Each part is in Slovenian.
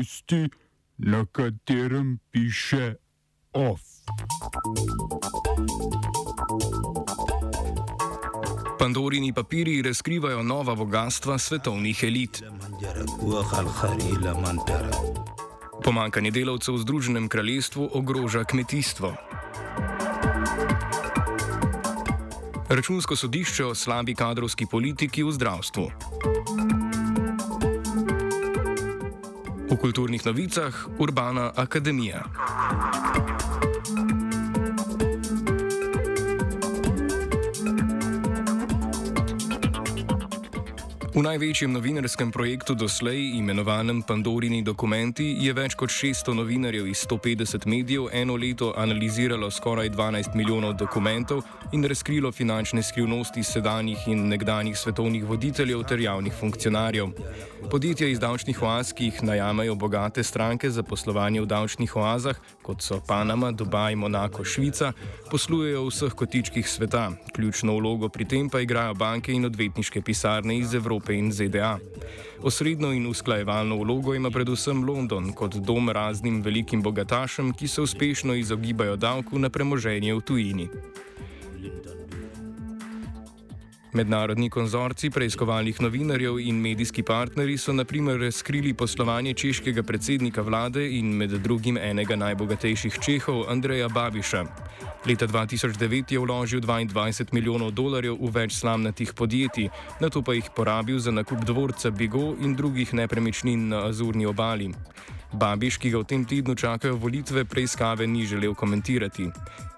tisti, na katerem piše OF. Pandorini papiri razkrivajo nova bogatstva svetovnih elit. Pomankanje delavcev v Združenem kraljestvu ogroža kmetijstvo. Računsko sodišče o slabi kadrovski politiki v zdravstvu. Kulturnih novicah Urbana Akademija. V največjem novinarskem projektu doslej, imenovanem Pandorini dokumenti, je več kot 600 novinarjev iz 150 medijev eno leto analiziralo skoraj 12 milijonov dokumentov in razkrilo finančne skrivnosti sedanjih in nekdanjih svetovnih voditeljev ter javnih funkcionarjev. Podjetja iz davčnih oaz, ki jih najamajo bogate stranke za poslovanje v davčnih oazah, kot so Panama, Dubaj, Monako, Švica, poslujejo v vseh kotičkih sveta. Ključno vlogo pri tem pa igrajo banke in odvetniške pisarne iz Evrope in ZDA. Osrednjo in usklajevalno vlogo ima predvsem London kot dom raznim velikim bogatašem, ki se uspešno izogibajo davku na premoženje v tujini. Mednarodni konzorci preiskovalnih novinarjev in medijski partnerji so naprimer razkrili poslovanje češkega predsednika vlade in med drugim enega najbogatejših Čehov, Andreja Babiša. Leta 2009 je vložil 22 milijonov dolarjev v več slamnatih podjetij, na to pa jih porabil za nakup dvorca Bigo in drugih nepremičnin na Azurni obali. Babiš, ki ga v tem tednu čakajo volitve, preiskave ni želel komentirati.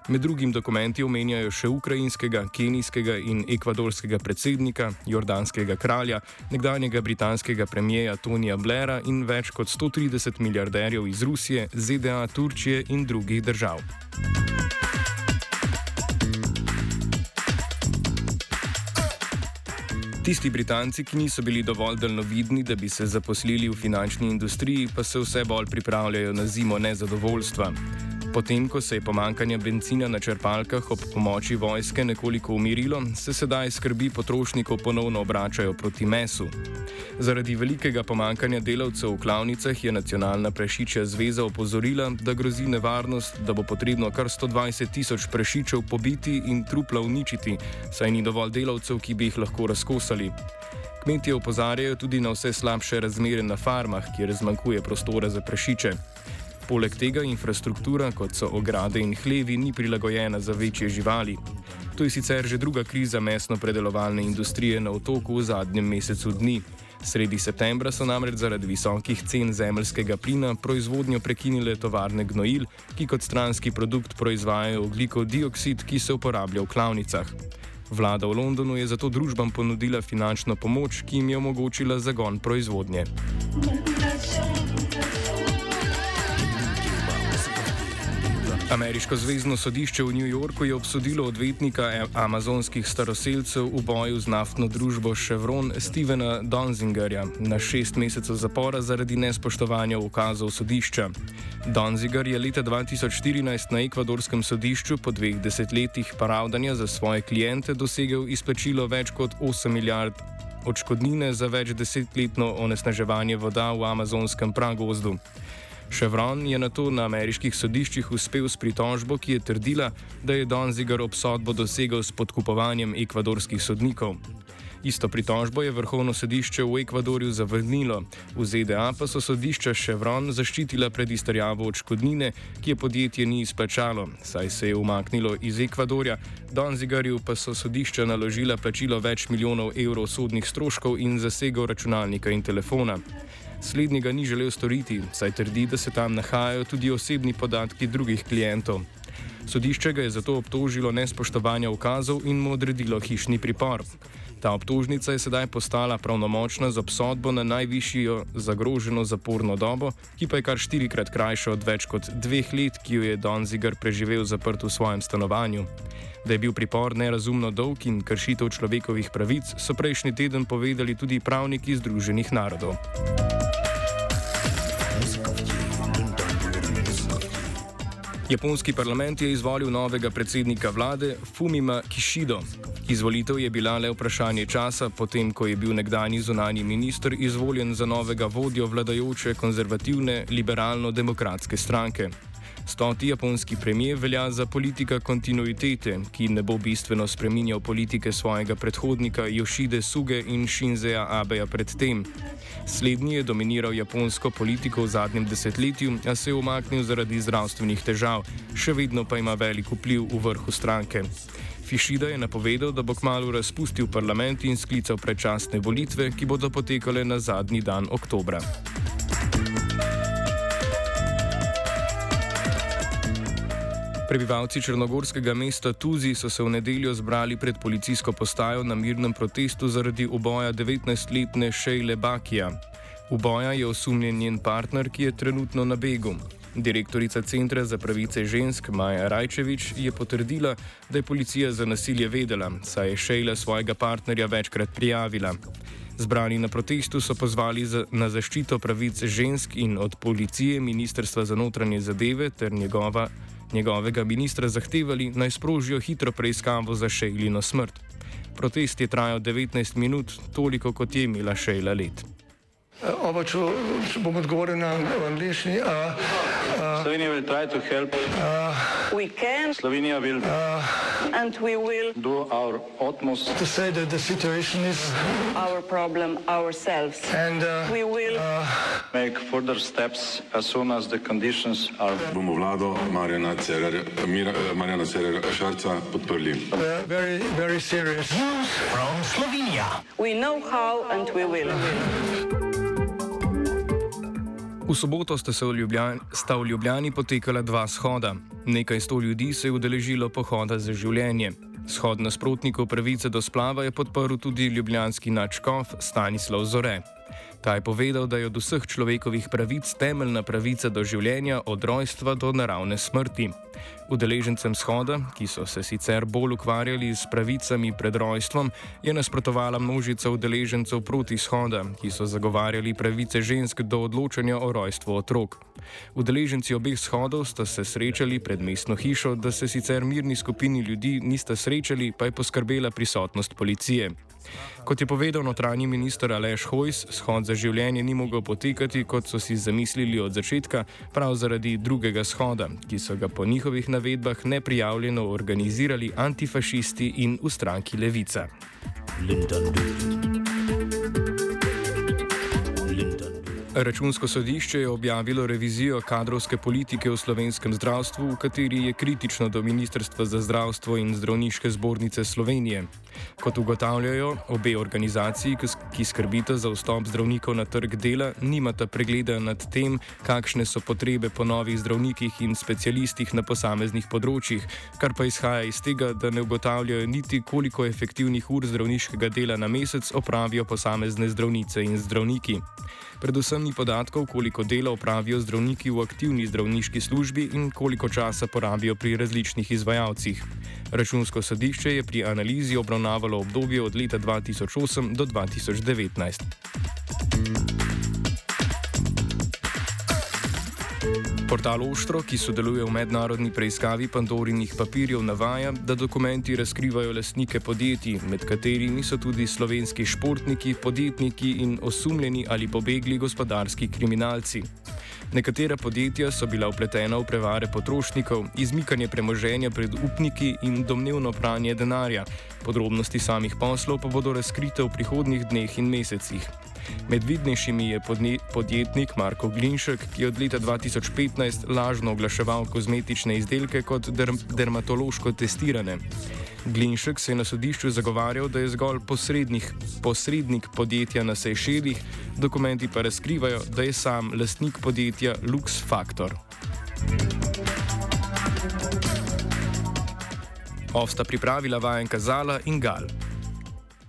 Med drugim dokumenti omenjajo še ukrajinskega, kenijskega in ekvadorskega predsednika, jordanskega kralja, nekdanjega britanskega premijeja Tonija Blaira in več kot 130 milijarderjev iz Rusije, ZDA, Turčije in drugih držav. Tisti Britanci, ki niso bili dovolj daljnovidni, da bi se zaposlili v finančni industriji, pa se vse bolj pripravljajo na zimo nezadovoljstva. Potem, ko se je pomankanje benzina na črpalkah ob pomoči vojske nekoliko umirilo, se sedaj skrbi potrošnikov ponovno obračajo proti mesu. Zaradi velikega pomankanja delavcev v klavnicah je Nacionalna prešičja zveza opozorila, da grozi nevarnost, da bo potrebno kar 120 tisoč prešičev pobiti in trupla uničiti, saj ni dovolj delavcev, ki bi jih lahko razkosali. Kmetje opozarjajo tudi na vse slabše razmere na farmah, kjer zmanjkuje prostora za prešiče. Poleg tega infrastruktura, kot so ograde in hlevi, ni prilagojena za večje živali. To je sicer že druga kriza mesno-predelovalne industrije na otoku v zadnjem mesecu dni. Sredi septembra so namreč zaradi visokih cen zemljskega plina proizvodnjo prekinile tovarne gnojil, ki kot stranski produkt proizvajajo oglikov dioksid, ki se uporablja v klavnicah. Vlada v Londonu je zato družbam ponudila finančno pomoč, ki jim je omogočila zagon proizvodnje. Ameriško zvezdno sodišče v New Yorku je obsodilo odvetnika amazonskih staroseljcev v boju z naftno družbo Chevron Stevena Donzingerja na šest mesecev zapora zaradi nespoštovanja ukazov sodišča. Donziger je leta 2014 na ekvadorskem sodišču po dveh desetletjih pravdanja za svoje klijente dosegel izplačilo več kot 8 milijard odškodnine za več desetletno onesnaževanje voda v amazonskem pragozdu. Chevron je na to na ameriških sodiščih uspel s pritožbo, ki je trdila, da je Donziger obsodbo dosegel s podkupovanjem ekvadorskih sodnikov. Isto pritožbo je vrhovno sodišče v Ekvadorju zavrnilo, v ZDA pa so sodišča Chevron zaščitila pred izterjavo odškodnine, ki je podjetje ni izplačalo, saj se je umaknilo iz Ekvadorja, Donzigarju pa so sodišča naložila plačilo več milijonov evrov sodnih stroškov in zasegov računalnika in telefona. Slednjega ni želel storiti, saj trdi, da se tam nahajajo tudi osebni podatki drugih klientov. Sodišče ga je zato obtožilo nespoštovanja ukazov in mu odredilo hišni pripor. Ta obtožnica je sedaj postala pravnomočna z obsodbo na najvišjo zagroženo zaporno dobo, ki pa je kar štirikrat krajša od več kot dveh let, ki jo je Don Zigar preživel zaprt v svojem stanovanju. Da je bil pripor nerazumno dolg in kršitev človekovih pravic, so prejšnji teden povedali tudi pravniki Združenih narodov. Japonski parlament je izvolil novega predsednika vlade Fumima Kishido. Izvolitev je bila le vprašanje časa, potem ko je bil nekdani zunani minister izvoljen za novega vodjo vladajoče konzervativne liberalno-demokratske stranke. Stoti japonski premijer velja za politika kontinuitete, ki ne bo bistveno spreminjal politike svojega predhodnika Yoshide Suge in Shinzeja Abeja predtem. Slednji je dominiral japonsko politiko v zadnjem desetletju, a se je umaknil zaradi zdravstvenih težav, še vedno pa ima velik vpliv v vrhu stranke. Fišida je napovedal, da bo kmalo razpustil parlament in sklical predčasne volitve, ki bodo potekale na zadnji dan oktobra. Prebivalci črnogorskega mesta Tuzi so se v nedeljo zbrali pred policijsko postajo na mirnem protestu zaradi uboja 19-letne Šejle Bakija. Uboja je osumljen njen partner, ki je trenutno na begu. Direktorica Centra za pravice žensk Maja Rajčevič je potrdila, da je policija za nasilje vedela, saj je Šejla svojega partnerja večkrat prijavila. Zbrani na protestu so pozvali za, na zaščito pravic žensk in od policije Ministrstva za notranje zadeve ter njegova njegovega ministra zahtevali naj sprožijo hitro preiskavo za Šejlino smrt. Protest je trajal 19 minut, toliko kot je imela Šejla let. Oba, če bom odgovoril na angliški. Slovenija bo poskušala pomagati. Slovenija bo naredila naš utmost, da bo rekla, da je situacija naš problem, ourselves. In da bomo naredili nadaljnje korake, as soon as the conditions are. Bomo vlado Marjana Cererera Šarca podprli. Zelo, zelo resno. Slovenija. We know how and we will. V soboto sta se v Ljubljani, sta v Ljubljani potekala dva shoda. Nekaj sto ljudi se je udeležilo pohoda za življenje. Shod nasprotnikov pravice do splava je podprl tudi ljubljanski načkov Stanislav Zore. Ta je povedal, da je od vseh človekovih pravic temeljna pravica do življenja od rojstva do naravne smrti. Udeležencem shoda, ki so se sicer bolj ukvarjali s pravicami pred rojstvom, je nasprotovala množica udeležencev proti shoda, ki so zagovarjali pravice žensk do odločanja o rojstvu otrok. Udeleženci obeh shodov sta se srečali pred mestno hišo, da se sicer mirni skupini ljudi nista srečali, pa je poskrbela prisotnost policije. Kot je povedal notranji minister Aleš Hojs, shod za življenje ni mogel potekati, kot so si zamislili od začetka, prav zaradi drugega shoda, ki so ga po njihovih navedbah neprijavljeno organizirali antifašisti in v stranki Levica. Linden. Računsko sodišče je objavilo revizijo kadrovske politike v slovenskem zdravstvu, v kateri je kritično do Ministrstva za zdravstvo in zdravniške zbornice Slovenije. Kot ugotavljajo, obe organizaciji, ki skrbita za vstop zdravnikov na trg dela, nimata pregleda nad tem, kakšne so potrebe po novih zdravnikih in specialistih na posameznih področjih, kar pa izhaja iz tega, da ne ugotavljajo niti, koliko efektivnih ur zdravniškega dela na mesec opravijo posamezne zdravnice in zdravniki. Predvsem ni podatkov, koliko dela opravijo zdravniki v aktivni zdravniški službi in koliko časa porabijo pri različnih izvajalcih. Računsko sodišče je pri analizi obravnavalo obdobje od leta 2008 do 2019. Portal Oštro, ki sodeluje v mednarodni preiskavi Pandorinih papirjev, navaja, da dokumenti razkrivajo lastnike podjetij, med katerimi so tudi slovenski športniki, podjetniki in osumljeni ali pobegli gospodarski kriminalci. Nekatera podjetja so bila upletena v prevare potrošnikov, izmikanje premoženja pred upniki in domnevno pranje denarja. Podrobnosti samih poslov pa bodo razkrite v prihodnjih dneh in mesecih. Med vidnejšimi je podjetnik Marko Glinšek, ki je od leta 2015 lažno oglaševal kozmetične izdelke kot derm dermatološko testirane. Glinšek se je na sodišču zagovarjal, da je zgolj posrednik podjetja na Sejšelih, dokumenti pa razkrivajo, da je sam lastnik podjetja Lux Factor. Ovsta pripravila vajenka Zala in Gal.